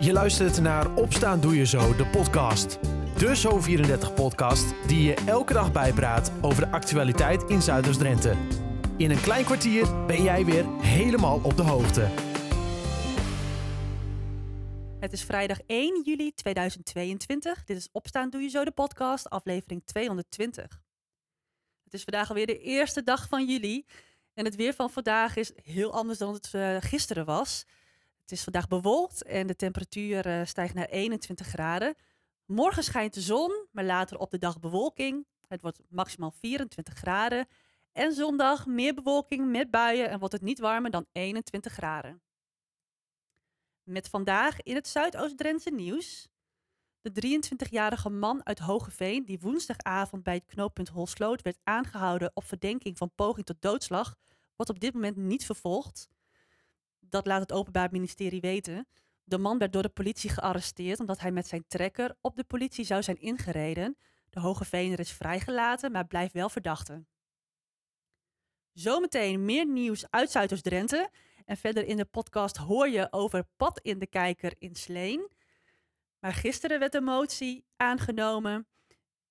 Je luistert naar Opstaan Doe Je Zo, de podcast. De Zo34-podcast die je elke dag bijpraat over de actualiteit in Zuiders-Drenthe. In een klein kwartier ben jij weer helemaal op de hoogte. Het is vrijdag 1 juli 2022. Dit is Opstaan Doe Je Zo, de podcast, aflevering 220. Het is vandaag alweer de eerste dag van juli. En het weer van vandaag is heel anders dan het uh, gisteren was. Het is vandaag bewolkt en de temperatuur uh, stijgt naar 21 graden. Morgen schijnt de zon, maar later op de dag bewolking. Het wordt maximaal 24 graden. En zondag meer bewolking met buien en wordt het niet warmer dan 21 graden. Met vandaag in het Zuidoost-Drentse nieuws. De 23-jarige man uit Hogeveen, die woensdagavond bij het knooppunt Holsloot werd aangehouden op verdenking van poging tot doodslag, wordt op dit moment niet vervolgd. Dat laat het Openbaar Ministerie weten. De man werd door de politie gearresteerd omdat hij met zijn trekker op de politie zou zijn ingereden. De Hogeveener is vrijgelaten, maar blijft wel verdachte. Zometeen meer nieuws uit Zuidoost-Drenthe. En verder in de podcast hoor je over pad in de kijker in Sleen. Maar gisteren werd een motie aangenomen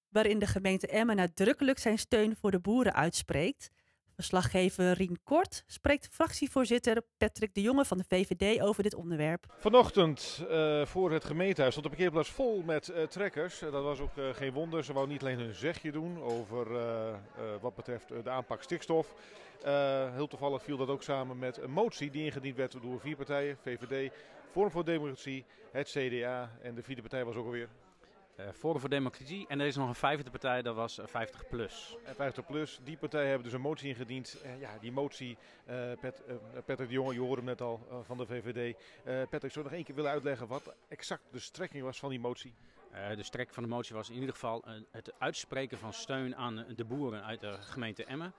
waarin de gemeente Emmen nadrukkelijk zijn steun voor de boeren uitspreekt. Verslaggever Rien Kort spreekt fractievoorzitter Patrick de Jonge van de VVD over dit onderwerp. Vanochtend uh, voor het gemeentehuis stond de parkeerplaats vol met uh, trekkers. dat was ook geen wonder. Ze wou niet alleen hun zegje doen over wat betreft de aanpak stikstof. heel toevallig viel dat ook samen met een motie die ingediend werd door vier partijen. VVD, Vorm voor Democratie, het CDA en de vierde partij was ook alweer Forum voor Democratie. En er is nog een vijfde partij, dat was 50 eh, plus. En 50 plus, die partijen hebben dus een motie ingediend. Ja, die motie, Pet, Patrick de Jonge, je hoorde hem net al van de VVD. Patrick, zou nog één keer willen uitleggen wat exact de strekking was van die motie? de strekking van de motie was in ieder geval het uitspreken van steun aan de boeren uit de gemeente Emmen.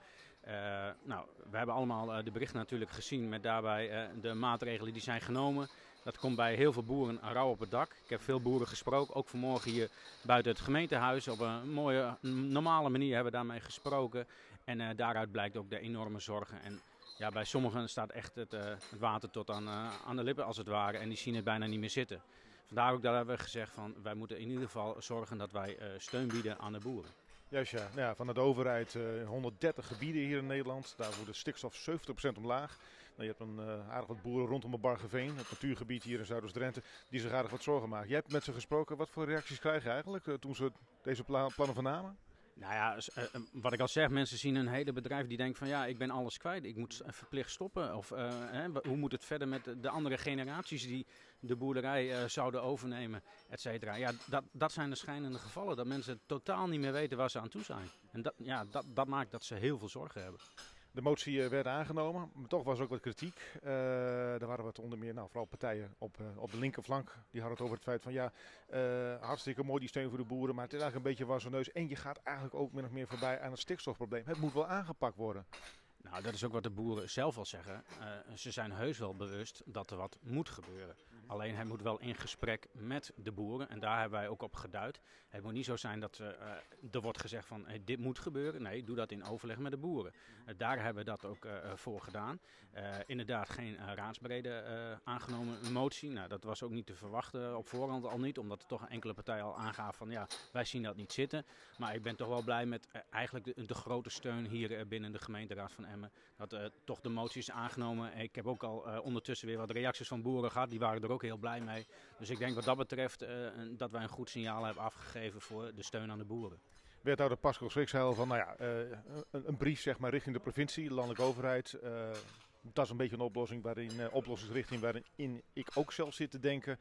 nou, we hebben allemaal de berichten natuurlijk gezien met daarbij de maatregelen die zijn genomen. Dat komt bij heel veel boeren rauw op het dak. Ik heb veel boeren gesproken, ook vanmorgen hier buiten het gemeentehuis. Op een mooie, normale manier hebben we daarmee gesproken. En uh, daaruit blijkt ook de enorme zorgen. En ja, bij sommigen staat echt het, uh, het water tot aan, uh, aan de lippen als het ware. En die zien het bijna niet meer zitten. Vandaar ook dat hebben we gezegd van wij moeten in ieder geval zorgen dat wij steun bieden aan de boeren. Juist ja, nou ja van de overheid uh, 130 gebieden hier in Nederland. Daar wordt de stikstof 70% omlaag. Nou, je hebt een uh, aardig wat boeren rondom het Bargeveen, het natuurgebied hier in Zuidoost-Drenthe, die zich aardig wat zorgen maken. Jij hebt met ze gesproken. Wat voor reacties krijg je eigenlijk uh, toen ze deze pla plannen vernamen? Nou ja, uh, wat ik al zeg, mensen zien een hele bedrijf die denkt van ja, ik ben alles kwijt, ik moet verplicht stoppen. Of hè, hoe moet het verder met de andere generaties die de boerderij zouden overnemen, et cetera. Ja, dat, dat zijn de schijnende gevallen, dat mensen totaal niet meer weten waar ze aan toe zijn. En dat, ja, dat, dat maakt dat ze heel veel zorgen hebben. De motie werd aangenomen, maar toch was er ook wat kritiek. Er waren wat onder meer, nou, vooral partijen op, uh, op de linkerflank. Die hadden het over het feit van ja, hartstikke mooi die steun voor de boeren, maar het is eigenlijk een beetje was neus. En je gaat eigenlijk ook min of meer voorbij aan het stikstofprobleem. Het moet wel aangepakt worden. Nou, dat is ook wat de boeren zelf al zeggen. Ze zijn heus wel bewust dat er wat moet gebeuren. Alleen hij moet wel in gesprek met de boeren. En daar hebben wij ook op geduid. Het moet niet zo zijn dat uh, er wordt gezegd van dit moet gebeuren. Nee, doe dat in overleg met de boeren. Uh, daar hebben we dat ook voor gedaan. inderdaad geen raadsbrede aangenomen motie. Nou, dat was ook niet te verwachten op voorhand al niet. Omdat er toch een enkele partij al aangaf van ja, wij zien dat niet zitten. Maar ik ben toch wel blij met eigenlijk de, de, grote steun hier binnen de gemeenteraad van Emmen. Dat toch de motie is aangenomen. Ik heb ook al ondertussen weer wat reacties van boeren gehad. Die waren er ook heel blij mee. Dus ik denk wat dat betreft uh, dat wij een goed signaal hebben afgegeven voor de steun aan de boeren. Wethouder Pascal Schriksheil van nou ja, een, een, brief zeg maar, richting de provincie, de landelijke overheid. dat is een beetje een oplossing waarin, oplossingsrichting waarin ik ook zelf zit te denken.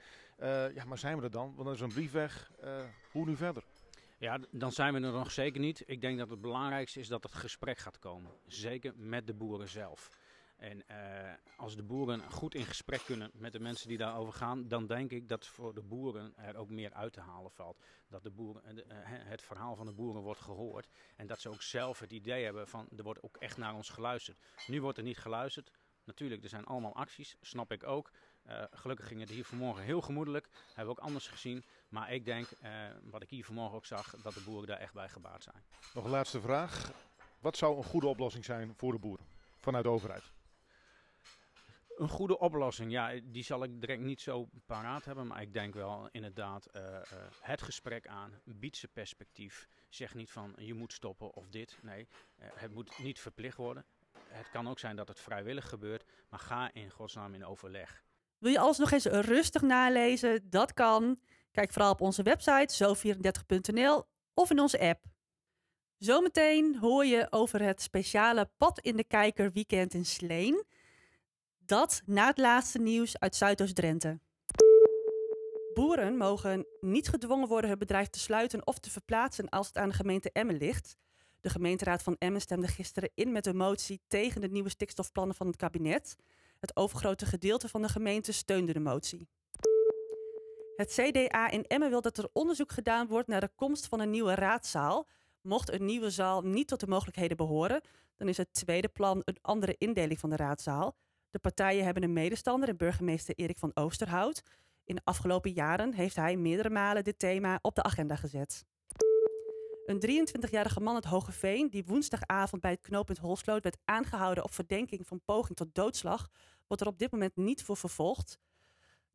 ja, maar zijn we er dan? Want dan is een brief weg. hoe nu verder? Ja, dan zijn we er nog zeker niet. Ik denk dat het belangrijkste is dat het gesprek gaat komen. Zeker met de boeren zelf. En uh, als de boeren goed in gesprek kunnen met de mensen die daarover gaan, dan denk ik dat voor de boeren er ook meer uit te halen valt. Dat de boeren, uh, het verhaal van de boeren wordt gehoord. En dat ze ook zelf het idee hebben van er wordt ook echt naar ons geluisterd. Nu wordt er niet geluisterd. Natuurlijk, er zijn allemaal acties, snap ik ook. Gelukkig ging het hier vanmorgen heel gemoedelijk. Hebben we ook anders gezien. Maar ik denk, wat ik hier vanmorgen ook zag, dat de boeren daar echt bij gebaat zijn. Nog een laatste vraag. Wat zou een goede oplossing zijn voor de boeren vanuit de overheid? Een goede oplossing, ja, die zal ik direct niet zo paraat hebben, maar ik denk wel inderdaad eh, eh, het gesprek aan, biedt ze perspectief. Zeg niet van je moet stoppen of dit, nee, eh, het moet niet verplicht worden. Het kan ook zijn dat het vrijwillig gebeurt, maar ga in godsnaam in overleg. Wil je alles nog eens rustig nalezen? Dat kan. Kijk vooral op onze website zo34.nl of in onze app. Zometeen hoor je over het speciale Pad in de Kijker weekend in Sleen. Dat na het laatste nieuws uit Zuidoost-Drenthe. Boeren mogen niet gedwongen worden hun bedrijf te sluiten of te verplaatsen als het aan de gemeente Emmen ligt. De gemeenteraad van Emmen stemde gisteren in met een motie tegen de nieuwe stikstofplannen van het kabinet. Het overgrote gedeelte van de gemeente steunde de motie. Het CDA in Emmen wil dat er onderzoek gedaan wordt naar de komst van een nieuwe raadzaal. Mocht een nieuwe zaal niet tot de mogelijkheden behoren, dan is het tweede plan een andere indeling van de raadzaal. De partijen hebben een medestander, en burgemeester Erik van Oosterhout. In de afgelopen jaren heeft hij meerdere malen dit thema op de agenda gezet. Een 23-jarige man uit Hogeveen, die woensdagavond bij het knooppunt Holsloot werd aangehouden op verdenking van poging tot doodslag, wordt er op dit moment niet voor vervolgd.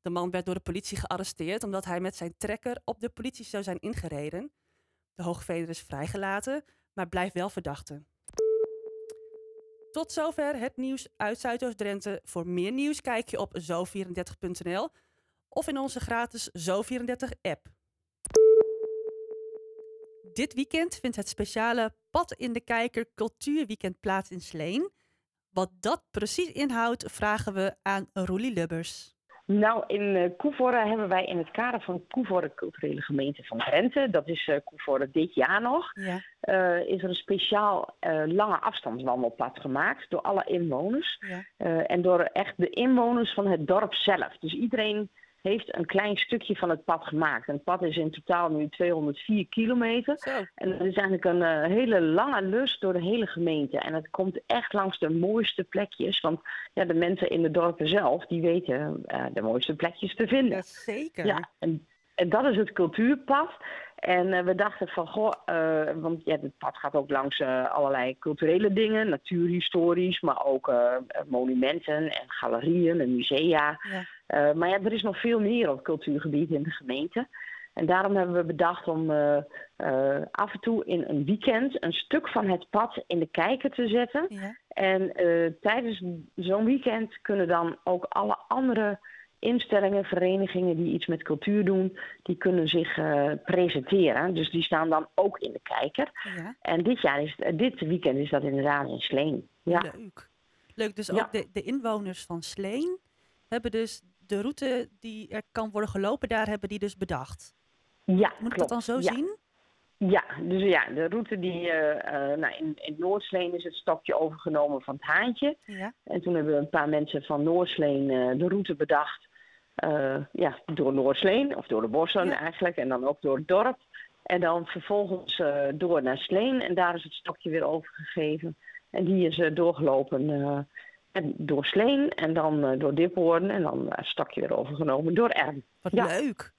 De man werd door de politie gearresteerd omdat hij met zijn trekker op de politie zou zijn ingereden. De Hoogveener is vrijgelaten, maar blijft wel verdachte. Tot zover het nieuws uit Zuidoost-Drenthe. Voor meer nieuws kijk je op zo34.nl of in onze gratis Zo34-app. Dit weekend vindt het speciale Pad in de Kijker Cultuurweekend plaats in Sleen. Wat dat precies inhoudt, vragen we aan Roelie Lubbers. Nou, in uh, hebben wij in het kader van Koevoorde Culturele Gemeente van Drenthe, dat is uh, Koevoorde dit jaar nog, Ja. uh, is er een speciaal lange afstandswandelpad gemaakt door alle inwoners. Ja. en door echt de inwoners van het dorp zelf. Dus iedereen heeft een klein stukje van het pad gemaakt. En het pad is in totaal nu 204 kilometer. Zo. En dat is eigenlijk een uh, hele lange lus door de hele gemeente. En het komt echt langs de mooiste plekjes. Want ja, de mensen in de dorpen zelf, die weten uh, de mooiste plekjes te vinden. Ja, zeker. Ja, en, en dat is het cultuurpad. En uh, we dachten van, goh, want ja, het pad gaat ook langs allerlei culturele dingen. Natuurhistorisch, maar ook monumenten en galerieën en musea. Ja. Uh, maar ja, er is nog veel meer op cultuurgebied in de gemeente. En daarom hebben we bedacht om uh, uh, af en toe in een weekend een stuk van het pad in de kijker te zetten. Ja. En tijdens zo'n weekend kunnen dan ook alle andere instellingen, verenigingen die iets met cultuur doen, die kunnen zich presenteren. Dus die staan dan ook in de kijker. Ja. En dit, jaar is, dit weekend is dat inderdaad in Sleen. Ja. Leuk. Leuk, dus Ja. ook de, de inwoners van Sleen hebben dus de route die er kan worden gelopen, daar hebben die dus bedacht. Ja, Moet ik klopt. dat dan zo ja. zien? Ja, dus ja, de route die, eh, eh, nou, in, in Noordsleen is het stokje overgenomen van het Haantje. Ja. En toen hebben een paar mensen van Noordsleen eh, de route bedacht. ja, door Noordsleen, of door de bossen Ja. eigenlijk, en dan ook door het dorp. En dan vervolgens door naar Sleen en daar is het stokje weer overgegeven. En die is doorgelopen en door Sleen en dan eh, door Diphoorn en dan eh, het stokje weer overgenomen door Erm. Wat Ja. leuk.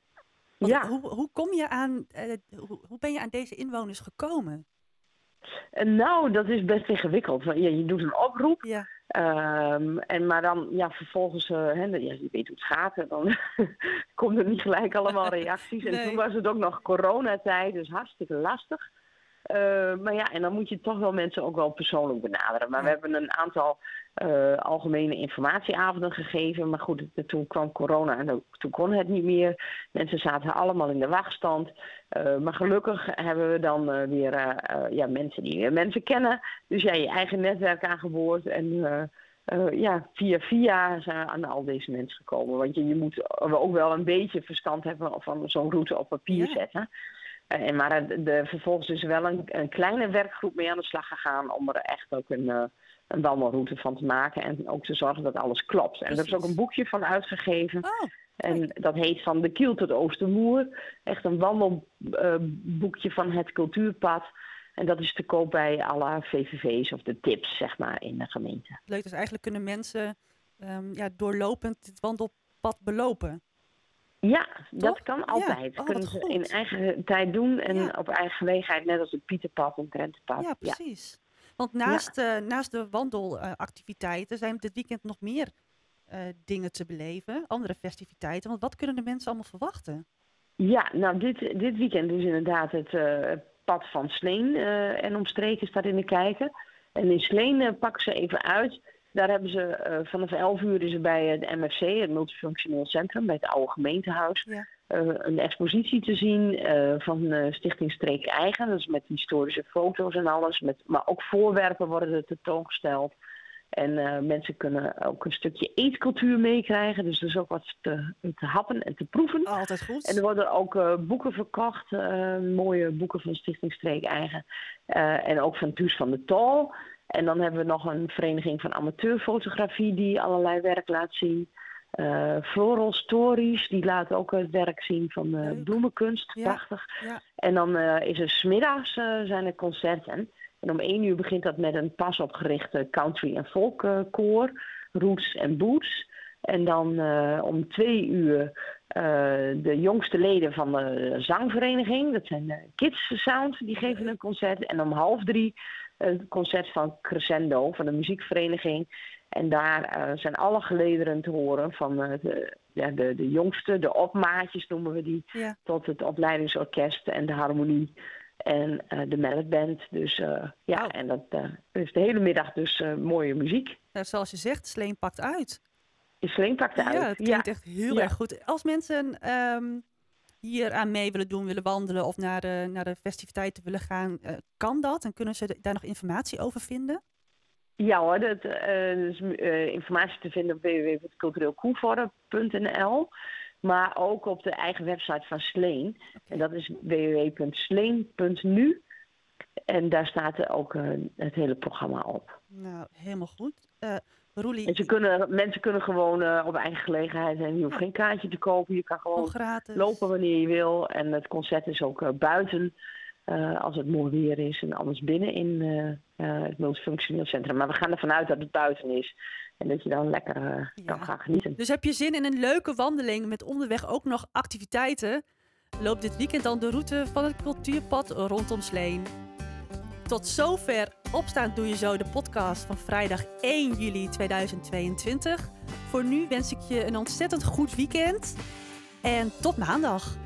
Want Ja. hoe, hoe kom je aan, eh, hoe, hoe ben je aan deze inwoners gekomen? En nou, dat is best ingewikkeld. Want, ja, je doet een oproep. Ja, Ehm, en maar dan, ja, vervolgens, hè, ja, je weet hoe het gaat. En dan komt er niet gelijk allemaal reacties. En toen was het ook nog coronatijd, dus hartstikke lastig. Eh, maar ja, en dan moet je toch wel mensen ook wel persoonlijk benaderen. Maar we hebben een aantal eh, algemene informatieavonden gegeven. Maar goed, toen kwam corona en toen kon het niet meer. Mensen zaten allemaal in de wachtstand. Eh, maar gelukkig hebben we dan weer ja, mensen die mensen kennen. Dus ja, je eigen netwerk aangeboord. En ja, via via zijn we aan al deze mensen gekomen. Want je, je moet ook wel een beetje verstand hebben van zo'n route op papier Ja. zetten. Eh, en maar de, de- vervolgens is er wel een, een kleine werkgroep mee aan de slag gegaan om er echt ook een, eh, een wandelroute van te maken. En ook te zorgen dat alles klopt. En er is ook een boekje van uitgegeven. oh, En dat heet van de Kiel tot Oostermoer. Echt een wandelboekje van het cultuurpad. En dat is te koop bij alle VVV's of de tips, zeg maar, in de gemeente. leuk. Dus eigenlijk kunnen mensen ehm, ja, doorlopend het wandelpad belopen. Ja, dat kan Ja. altijd. Oh, wat kunnen ze goed. in eigen tijd doen en Ja. op eigen gelegenheid, net als het Pieterpad en Drentepad. Ja, precies. Want naast, eh, naast de wandelactiviteiten zijn dit weekend nog meer eh, dingen te beleven, andere festiviteiten. Want wat kunnen de mensen allemaal verwachten? Ja, nou dit, dit weekend is inderdaad het eh, pad van Sleen en omstreken staat in de kijker. En in Sleen pakken ze even uit. Daar hebben ze eh, vanaf 11 uur is er bij het MFC, het Multifunctioneel Centrum, bij het oude gemeentehuis, Ja. eh, een expositie te zien eh, van eh, Stichting Streek Eigen. Dat is met historische foto's en alles. Met, maar ook voorwerpen worden er tentoongesteld. En eh, mensen kunnen ook een stukje eetcultuur meekrijgen. Dus er is ook wat te, te happen en te proeven. Altijd goed. En er worden ook eh, boeken verkocht, eh, mooie boeken van Stichting Streek Eigen. Eh, en ook van Thuis van de Tol. En dan hebben we nog een vereniging van amateurfotografie die allerlei werk laat zien. Eh, Floral Stories, die laat ook het werk zien van Leuk. bloemenkunst. Ja. Prachtig. Ja. En dan eh, is er smiddags zijn er concerten. En om één uur begint dat met een pas opgerichte country- en folkkoor. Roots en Boots. En dan om twee uur de jongste leden van de zangvereniging. Dat zijn de Kids Sound, die geven een concert. En om half drie een concert van Crescendo, van de muziekvereniging. En daar eh, zijn alle gelederen te horen. Van eh, de, ja, de, de jongste, de opmaatjes noemen we die. Ja. Tot het opleidingsorkest en de harmonie. En eh, de melodband. Dus ja, en dat is de hele middag dus mooie muziek. Nou, zoals je zegt, Sleen pakt uit. Sleen pakt uit. Ja, het klinkt echt heel erg goed. Als mensen ehm, hier aan mee willen doen, willen wandelen of naar de, naar de festiviteiten willen gaan, eh, kan dat? En kunnen ze daar nog informatie over vinden? Ja hoor, dat eh, is eh, informatie te vinden op www.cultureelkoevoorde.nl. Maar ook op de eigen website van Sleen. En dat is www.sleen.nu. En daar staat ook het hele programma op. Nou, helemaal goed. Roelie, En ze kunnen, mensen kunnen gewoon eh, op eigen gelegenheid. En je hoeft geen kaartje te kopen. Je kan gewoon lopen wanneer je wil. En het concert is ook eh, buiten. eh, als het mooi weer is. En anders binnen in het multifunctioneel centrum. Maar we gaan ervan uit dat het buiten is. En dat je dan lekker kan gaan genieten. Dus heb je zin in een leuke wandeling met onderweg ook nog activiteiten? Loop dit weekend dan de route van het cultuurpad rondom Sleen. Tot zover Opstaan Doe Je Zo, de podcast van vrijdag 1 juli 2022. Voor nu wens ik je een ontzettend goed weekend en tot maandag.